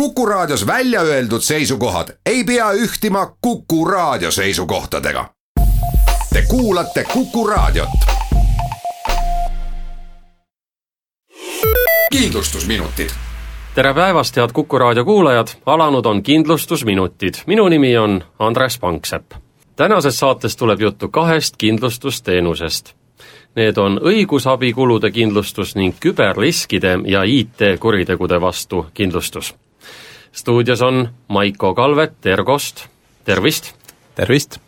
Kuku Raadios välja öeldud seisukohad ei pea ühtima Kuku Raadio seisukohtadega. Te kuulate Kuku Raadiot. kindlustusminutid tere päevast, head Kuku raadio kuulajad, alanud on kindlustusminutid, minu nimi on Andres Panksepp. tänases saates tuleb juttu kahest kindlustusteenusest. Need on õigusabikulude kindlustus ning küberriskide ja IT-kuritegude vastu kindlustus stuudios on Maiko Kalvet Ergost, tervist! tervist!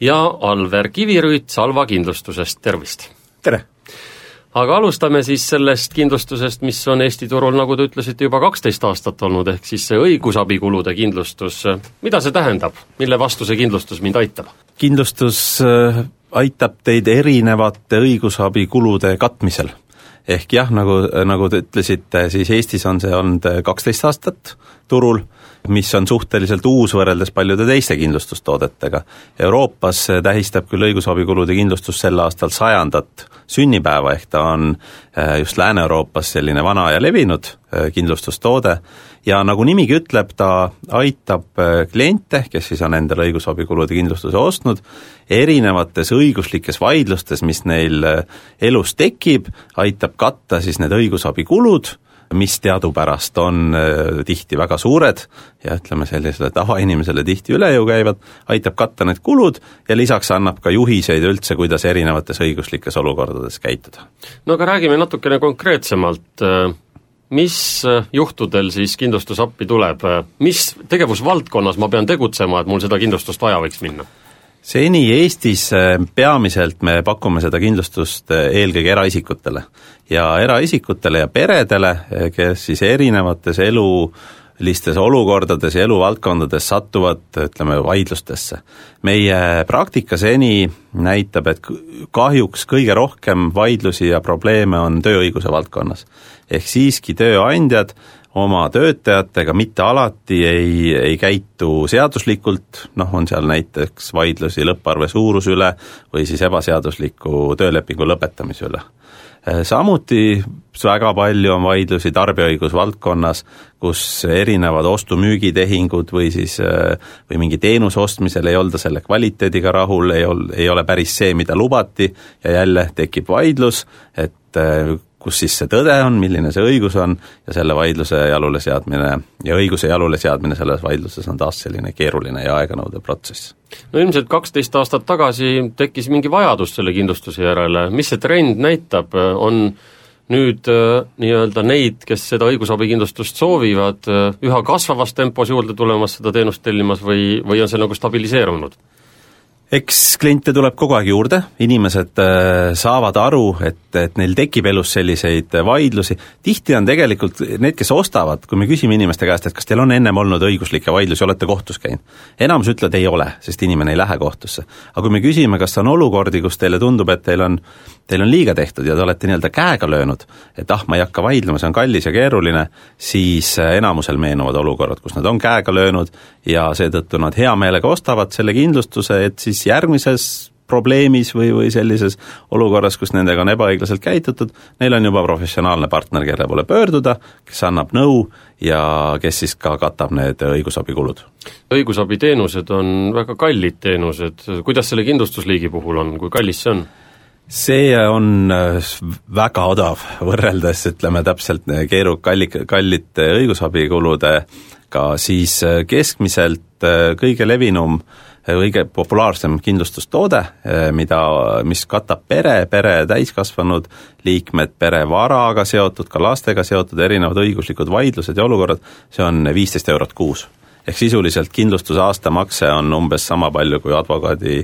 ja Alver Kivirüüt Salva kindlustusest, tervist! tere! aga alustame siis sellest kindlustusest, mis on Eesti turul, nagu te ütlesite, juba kaksteist aastat olnud, ehk siis see õigusabikulude kindlustus, mida see tähendab, mille vastu see kindlustus mind aitab? kindlustus äh, aitab teid erinevate õigusabikulude katmisel ehk jah, nagu, nagu te ütlesite, siis Eestis on see olnud kaksteist aastat turul, mis on suhteliselt uus võrreldes paljude teiste kindlustustoodetega. Euroopas tähistab küll õigusabikulude kindlustus sel aastal sajandat sünnipäeva, ehk ta on äh, just Lääne-Euroopas selline vana ja levinud äh, kindlustustoode ja nagu nimigi ütleb, ta aitab äh, kliente, kes siis on endale õigusabikulude kindlustuse ostnud, erinevates õiguslikes vaidlustes, mis neil äh, elus tekib, aitab katta siis need õigusabikulud, mis teadupärast on äh, tihti väga suured ja ütleme, sellisele tavainimesele tihti üle jõu käivad, aitab katta need kulud ja lisaks annab ka juhiseid üldse, kuidas erinevates õiguslikes olukordades käituda. no aga räägime natukene konkreetsemalt, mis äh, juhtudel siis kindlustus appi tuleb, mis tegevusvaldkonnas ma pean tegutsema, et mul seda kindlustust vaja võiks minna? seni Eestis äh, peamiselt me pakume seda kindlustust äh, eelkõige eraisikutele ja eraisikutele ja peredele, kes siis erinevates elu listes olukordades ja eluvaldkondades satuvad, ütleme, vaidlustesse. meie praktika seni näitab, et kahjuks kõige rohkem vaidlusi ja probleeme on tööõiguse valdkonnas ehk siiski tööandjad oma töötajatega mitte alati ei, ei käitu seaduslikult, noh, on seal näiteks vaidlusi lõpparve suuruse üle või siis ebaseadusliku töölepingu lõpetamise üle. samuti väga palju on vaidlusi tarbijaõigusvaldkonnas, kus erinevad ostu-müügitehingud või siis või mingi teenuse ostmisel ei olda selle kvaliteediga rahul, ei ol-, ei ole päris see, mida lubati ja jälle tekib vaidlus, et kus siis see tõde on, milline see õigus on ja selle vaidluse jalule seadmine ja õiguse jalule seadmine selles vaidluses on taas selline keeruline ja aeganõudev protsess. no ilmselt kaksteist aastat tagasi tekkis mingi vajadus selle kindlustuse järele, mis see trend näitab, on nüüd äh, nii-öelda neid, kes seda õigusabikindlustust soovivad, äh, üha kasvavas tempos juurde tulemas seda teenust tellimas või, või on see nagu stabiliseerunud? Eks kliente tuleb kogu aeg juurde, inimesed äh, saavad aru, et, et neil tekib elus selliseid vaidlusi, tihti on tegelikult need, kes ostavad, kui me küsime inimeste käest, et kas teil on ennem olnud õiguslikke vaidlusi, olete kohtus käinud, enamus ütlevad ei ole, sest inimene ei lähe kohtusse. aga kui me küsime, kas on olukordi, kus teile tundub, et teil on, teil on liiga tehtud ja te olete nii-öelda käega löönud, et ah, ma ei hakka vaidlema, see on kallis ja keeruline, siis äh, enamusel meenuvad olukorrad, kus nad on käega löönud ja seetõttu nad hea meelega ostavad selle kindlustuse, et siis järgmises probleemis või, või sellises olukorras, kus nendega on ebaõiglaselt käitutud, neil on juba professionaalne partner, kelle poole pöörduda, kes annab nõu ja kes siis ka katab need õigusabikulud. õigusabiteenused on väga kallid teenused, kuidas selle kindlustusliigi puhul on, kui kallis see on? see on äh, väga odav, võrreldes ütleme täpselt keeru-, kalli, kallite õigusabikuludega, siis äh, keskmiselt äh, kõige levinum kõige populaarsem kindlustustoode, mida, mis katab pere, pere täiskasvanud liikmed, pere varaga seotud, ka lastega seotud erinevad õiguslikud vaidlused ja olukorrad, see on viisteist eurot kuus. Ehk sisuliselt kindlustuse aastamakse on umbes sama palju kui advokaadi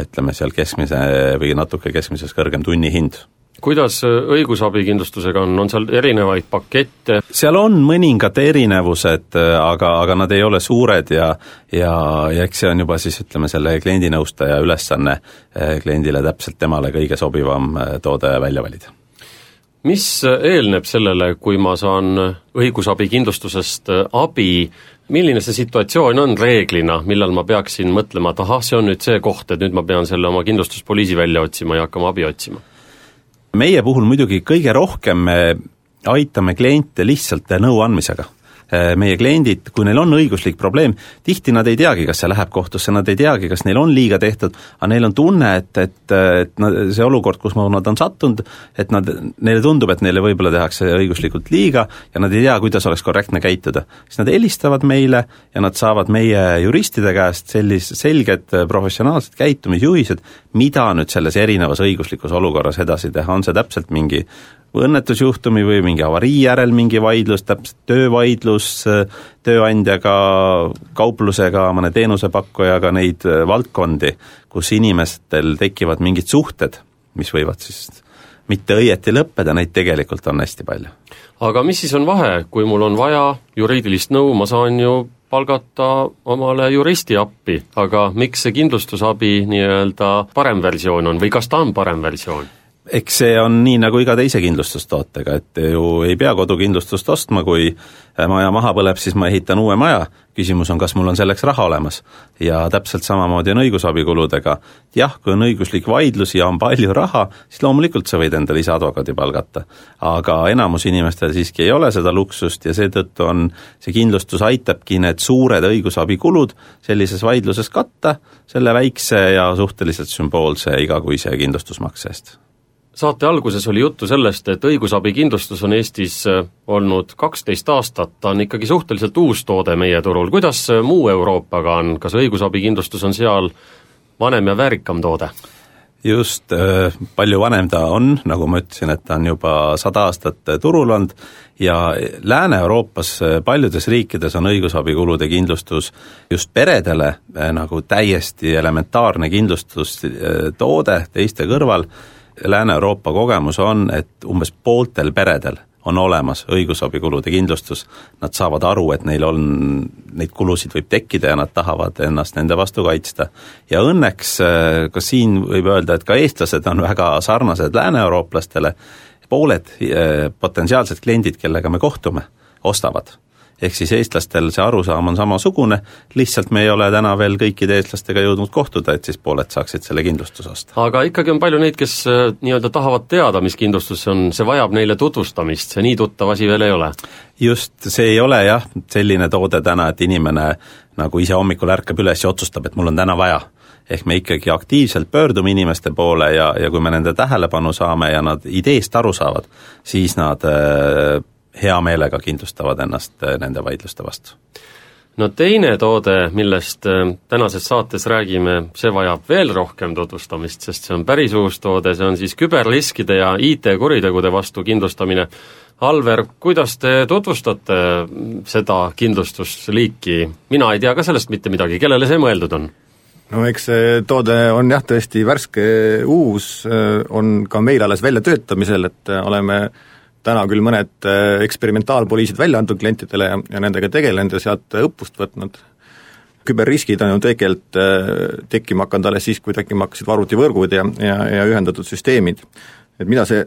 ütleme seal keskmise või natuke keskmisest kõrgem tunnihind kuidas õigusabikindlustusega on, on seal erinevaid pakette? seal on mõningad erinevused, aga, aga nad ei ole suured ja ja, ja eks see on juba siis ütleme, selle kliendinõustaja ülesanne eh, kliendile täpselt temale kõige sobivam toode välja valida mis eelneb sellele, kui ma saan õigusabikindlustusest abi, milline see situatsioon on reeglina, millal ma peaksin mõtlema, et ahah, see on nüüd see koht, et nüüd ma pean selle oma kindlustuspoliisi välja otsima ja hakkama abi otsima? Meie puhul muidugi kõige rohkem me aitame kliente lihtsalt nõu andmisega. äh, meie kliendid, kui neil on õiguslik probleem, tihti nad ei teagi, kas see läheb kohtusse, nad ei teagi, kas neil on liiga tehtud, aga neil on tunne, et, et, et nad, see olukord, kus nad on sattunud, et nad, neile tundub, et neile võib-olla tehakse õiguslikult liiga ja nad ei tea, kuidas oleks korrektne käituda. siis nad helistavad meile ja nad saavad meie juristide käest sellis-, selged professionaalsed käitumisjuhised, mida nüüd selles erinevas õiguslikus olukorras edasi teha, on see täpselt mingi õnnetusjuhtumi või mingi avarii järel mingi vaidlus, täpselt töövaidlus tööandjaga, kauplusega, mõne teenusepakkujaga, neid äh, valdkondi, kus inimestel tekivad mingid suhted, mis võivad siis mitte õieti lõppeda, neid tegelikult on hästi palju. aga mis siis on vahe, kui mul on vaja juriidilist nõu, ma saan ju palgata omale juristi appi, aga miks see kindlustusabi nii-öelda parem versioon on või kas ta on parem versioon? Eks see on nii nagu iga teise kindlustustootega, et ju ei pea kodukindlustust ostma, kui maja maha põleb, siis ma ehitan uue maja, küsimus on, kas mul on selleks raha olemas. ja täpselt samamoodi on õigusabikuludega. jah, kui on õiguslik vaidlus ja on palju raha, siis loomulikult sa võid endale ise advokaadi palgata. aga enamus inimestel siiski ei ole seda luksust ja seetõttu on, see kindlustus aitabki need suured õigusabikulud sellises vaidluses katta, selle väikse ja suhteliselt sümboolse igakuise kindlustusmakse eest saate alguses oli juttu sellest, et õigusabikindlustus on Eestis äh, olnud kaksteist aastat, ta on ikkagi suhteliselt uus toode meie turul, kuidas äh, muu Euroopaga on, kas õigusabikindlustus on seal vanem ja väärikam toode? just, äh, palju vanem ta on, nagu ma ütlesin, et ta on juba sada aastat turul olnud. Ja Lääne-Euroopas paljudes riikides on õigusabikulude kindlustus just peredele nagu täiesti elementaarne kindlustustoode teiste kõrval Lääne-Euroopa kogemus on, et umbes pooltel peredel on olemas õigusabikulude kindlustus, nad saavad aru, et neil on, neid kulusid võib tekkida ja nad tahavad ennast nende vastu kaitsta. ja õnneks äh, ka siin võib öelda, et ka eestlased on väga sarnased lääne-eurooplastele, pooled äh, potentsiaalsed kliendid, kellega me kohtume, ostavad ehk siis eestlastel see arusaam on samasugune, lihtsalt me ei ole täna veel kõikide eestlastega jõudnud kohtuda, et siis pooled saaksid selle kindlustuse osta. aga ikkagi on palju neid, kes äh, nii-öelda tahavad teada, mis kindlustus see on, see vajab neile tutvustamist, see nii tuttav asi veel ei ole? just, see ei ole jah, selline toode täna, et inimene nagu ise hommikul ärkab üles ja otsustab, et mul on täna vaja ehk me ikkagi aktiivselt pöördume inimeste poole ja, ja kui me nende tähelepanu saame ja nad ideest aru saavad, siis nad äh, hea meelega kindlustavad ennast äh, nende vaidluste vastu. no teine toode, millest äh, tänases saates räägime, see vajab veel rohkem tutvustamist, sest see on päris uus toode, see on siis küberriskide ja IT-kuritegude vastu kindlustamine. Alver, kuidas te tutvustate seda kindlustusliiki, mina ei tea ka sellest mitte midagi, kellele see mõeldud on? no eks see toode on jah, tõesti värske, uus, äh, on ka meil alles väljatöötamisel, et oleme äh, täna küll mõned äh, eksperimentaalpoliisid välja antud klientidele ja, ja nendega tegelenud ja sealt õppust võtnud, küberriskid on ju tegelikult äh, tekkima hakanud alles siis, kui tekkima hakkasid arvutivõrgud ja, ja, ja ühendatud süsteemid. et mida see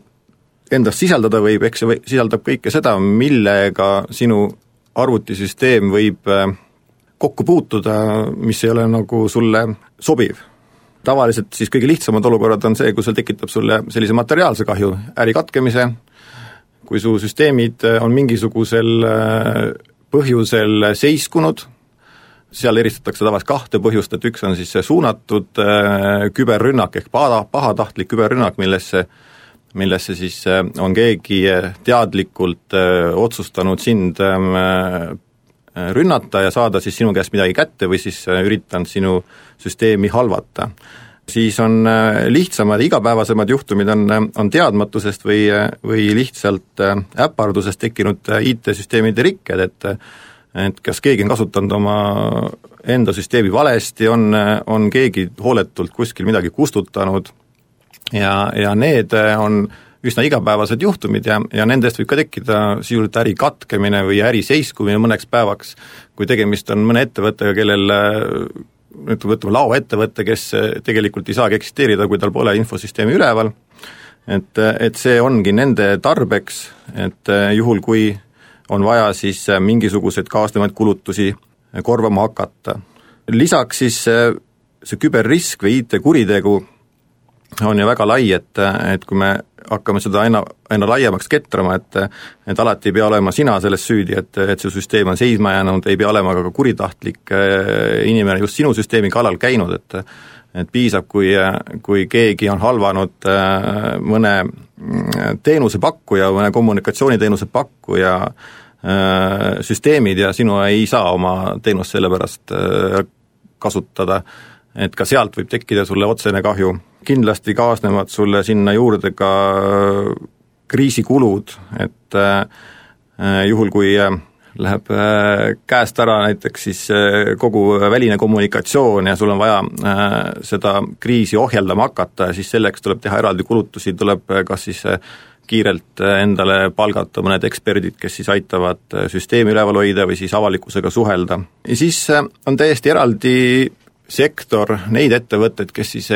endast sisaldada võib, eks see või, sisaldab kõike seda, millega sinu arvutisüsteem võib äh, kokku puutuda, mis ei ole nagu sulle sobiv. tavaliselt siis kõige lihtsamad olukorrad on see, kus see tekitab sulle sellise materiaalse kahju, äri katkemise, kui su süsteemid äh, on mingisugusel äh, põhjusel seiskunud, seal eristatakse tavaliselt kahte põhjust, et üks on siis see suunatud äh, küberrünnak ehk paha, pahatahtlik küberrünnak, millesse millesse siis on keegi teadlikult otsustanud sind ähm, rünnata ja saada siis sinu käest midagi kätte või siis üritanud sinu süsteemi halvata siis on äh, lihtsamad, igapäevasemad juhtumid on, äh, on teadmatusest või, äh, või lihtsalt äpardusest tekkinud IT-süsteemide rikked, et et kas keegi on kasutanud oma enda süsteemi valesti, on, on keegi hooletult kuskil midagi kustutanud ja, ja need on üsna igapäevased juhtumid ja, ja nendest võib ka tekkida sisuliselt äri katkemine või äri seiskumine mõneks päevaks, kui tegemist on mõne ettevõttega, kellel ütleme, võtame laoettevõtte, kes tegelikult ei saagi eksisteerida, kui tal pole infosüsteemi üleval, et, et see ongi nende tarbeks, et juhul, kui on vaja siis mingisuguseid kaasnevaid kulutusi korvama hakata. lisaks siis see küberrisk või IT-kuritegu on ju väga lai, et, et kui me hakkame seda aina, aina laiemaks ketrama, et et alati ei pea olema sina selles süüdi, et, et see süsteem on seisma jäänud, ei pea olema ka kuritahtlik inimene just sinu süsteemi kallal käinud, et et piisab, kui, kui keegi on halvanud mõne mm, teenusepakkuja, mõne kommunikatsiooniteenuse pakkuja süsteemid ja sinu ei saa oma teenust selle pärast kasutada et ka sealt võib tekkida sulle otsene kahju. Kindlasti kaasnevad sulle sinna juurde ka kriisikulud, et äh, juhul, kui äh, läheb äh, käest ära näiteks siis kogu väline kommunikatsioon ja sul on vaja seda kriisi ohjeldama hakata siis selleks tuleb teha eraldi kulutusi, tuleb kas siis kiirelt endale palgata mõned eksperdid, kes siis aitavad süsteemi üleval hoida või siis avalikkusega suhelda. ja siis on täiesti eraldi sektor neid ettevõtteid, kes siis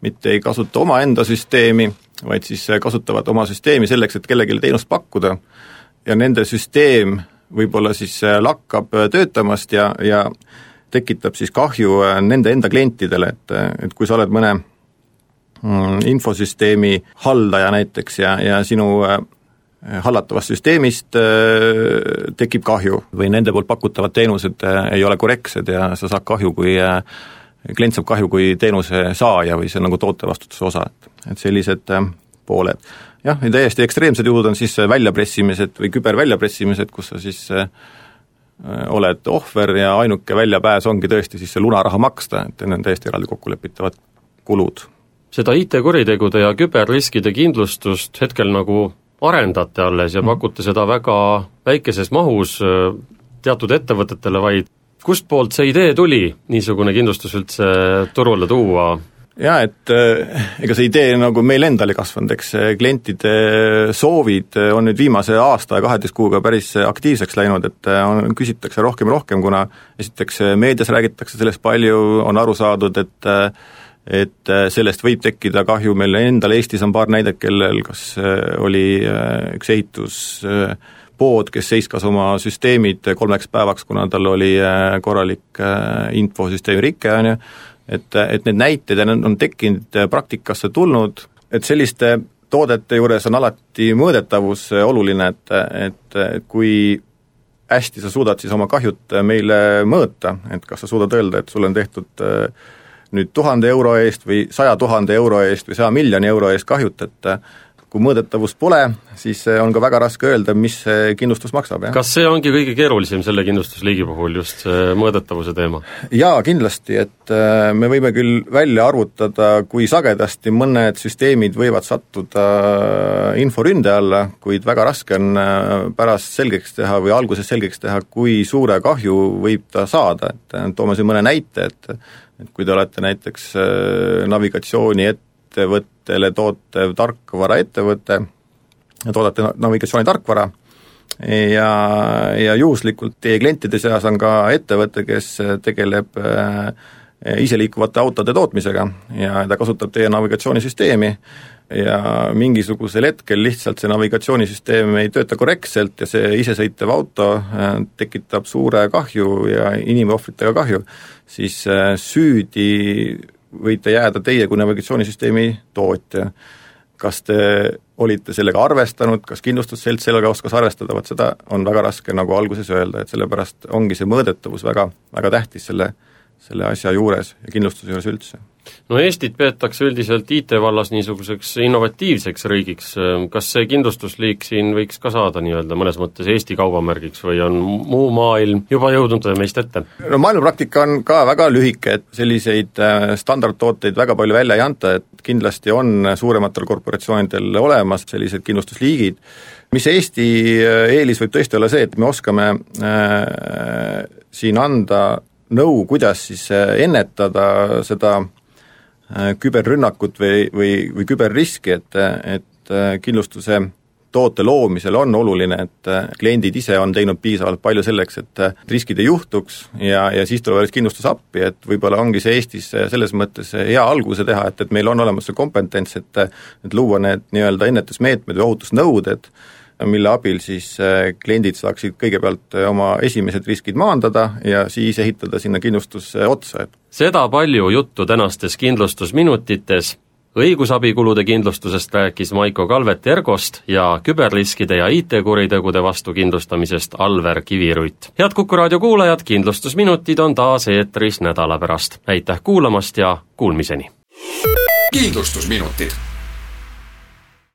mitte ei kasuta omaenda süsteemi, vaid siis eh, kasutavad oma süsteemi selleks, et kellelegi teenust pakkuda. Ja nende süsteem võib-olla siis eh, lakkab töötamast ja, ja tekitab siis kahju nende enda klientidele, et, et kui sa oled mõne mm, infosüsteemi haldaja näiteks ja, ja sinu hallatavast süsteemist tekib kahju. Või nende poolt pakutavad teenused ei ole korrektsed ja sa saad kahju, kui klient saab kahju kui teenuse saaja või see on nagu tootevastutuse osa, et, et sellised pooled. jah, ja täiesti ekstreemsed juhud on siis väljapressimised või küberväljapressimised, kus sa siis oled ohver ja ainuke väljapääs ongi tõesti siis see lunaraha maksta, et need on täiesti eraldi kokkulepitavad kulud. seda IT-kuritegude ja küberriskide kindlustust hetkel nagu arendate alles ja mm. pakute seda väga väikeses mahus äh, teatud ettevõtetele, vaid kustpoolt see idee tuli, niisugune kindlustus üldse turule tuua? jaa, et äh, ega see idee nagu meil endal ei kasvanud, eks klientide soovid on nüüd viimase aasta ja kaheteist kuuga päris aktiivseks läinud, et äh, on, küsitakse rohkem ja rohkem, kuna esiteks meedias räägitakse sellest palju, on aru saadud, et et sellest võib tekkida kahju, meil endal Eestis on paar näidet, kellel kas oli üks ehituspood, kes seiskas oma süsteemid kolmeks päevaks, kuna tal oli korralik infosüsteemi rike, on ju, et, et need näited on, on tekkinud, praktikasse tulnud, et selliste toodete juures on alati mõõdetavus oluline, et, et, et kui hästi sa suudad siis oma kahjut meile mõõta, et kas sa suudad öelda, et sul on tehtud äh, nüüd tuhande euro eest või saja tuhande euro eest või saja miljoni euro eest kahjut, et kui mõõdetavust pole, siis on ka väga raske öelda, mis see kindlustus maksab, jah. kas see ongi kõige keerulisem selle kindlustusliigi puhul, just see mõõdetavuse teema? jaa, kindlasti, et äh, me võime küll välja arvutada, kui sagedasti mõned süsteemid võivad sattuda inforünde alla, kuid väga raske on pärast selgeks teha või alguses selgeks teha, kui suure kahju võib ta saada, et toome siin mõne näite, et et kui te olete näiteks äh, navigatsiooniettevõttele tootev tarkvaraettevõte, toodate navigatsioonitarkvara, ja, ja juhuslikult teie klientide seas on ka ettevõte, kes tegeleb äh, iseliikuvate autode tootmisega ja ta kasutab teie navigatsioonisüsteemi ja mingisugusel hetkel lihtsalt see navigatsioonisüsteem ei tööta korrektselt ja see isesõitev auto äh, tekitab suure kahju ja inimohvritega kahju, siis äh, süüdi võite jääda teie kui navigatsioonisüsteemi tootja. kas te olite sellega arvestanud, kas kindlustusselts sellega oskas arvestada, vot seda on väga raske nagu alguses öelda, et sellepärast ongi see mõõdetavus väga, väga tähtis selle, selle asja juures ja kindlustuse juures üldse. No Eestit peetakse üldiselt IT-vallas niisuguseks innovatiivseks riigiks, kas see kindlustusliik siin võiks ka saada nii-öelda mõnes mõttes Eesti kaubamärgiks või on muu maailm juba jõudnud meist ette? no maailmapraktika on ka väga lühike, et selliseid äh, standardtooteid väga palju välja ei anta, et kindlasti on suurematel korporatsioonidel olemas sellised kindlustusliigid, mis Eesti äh, eelis võib tõesti olla see, et me oskame äh, siin anda nõu, kuidas siis äh, ennetada seda Äh, küberrünnakut või, või, või küberriski, et, et äh, kindlustuse toote loomisel on oluline, et kliendid ise on teinud piisavalt palju selleks, et riskid ei juhtuks ja, ja siis tuleb alles kindlustus appi, et võib-olla ongi see Eestis selles mõttes hea alguse teha, et, et meil on olemas see kompetents, et et luua need nii-öelda ennetusmeetmed või ohutusnõuded, mille abil siis kliendid saaksid kõigepealt oma esimesed riskid maandada ja siis ehitada sinna kindlustusse otsa, et seda palju juttu tänastes kindlustusminutites, õigusabikulude kindlustusest rääkis Maiko Kalvet Ergost ja küberriskide ja IT-kuritegude vastu kindlustamisest Alver Kivirutt. head Kuku raadio kuulajad, kindlustusminutid on taas eetris nädala pärast. aitäh kuulamast ja kuulmiseni! kindlustusminutid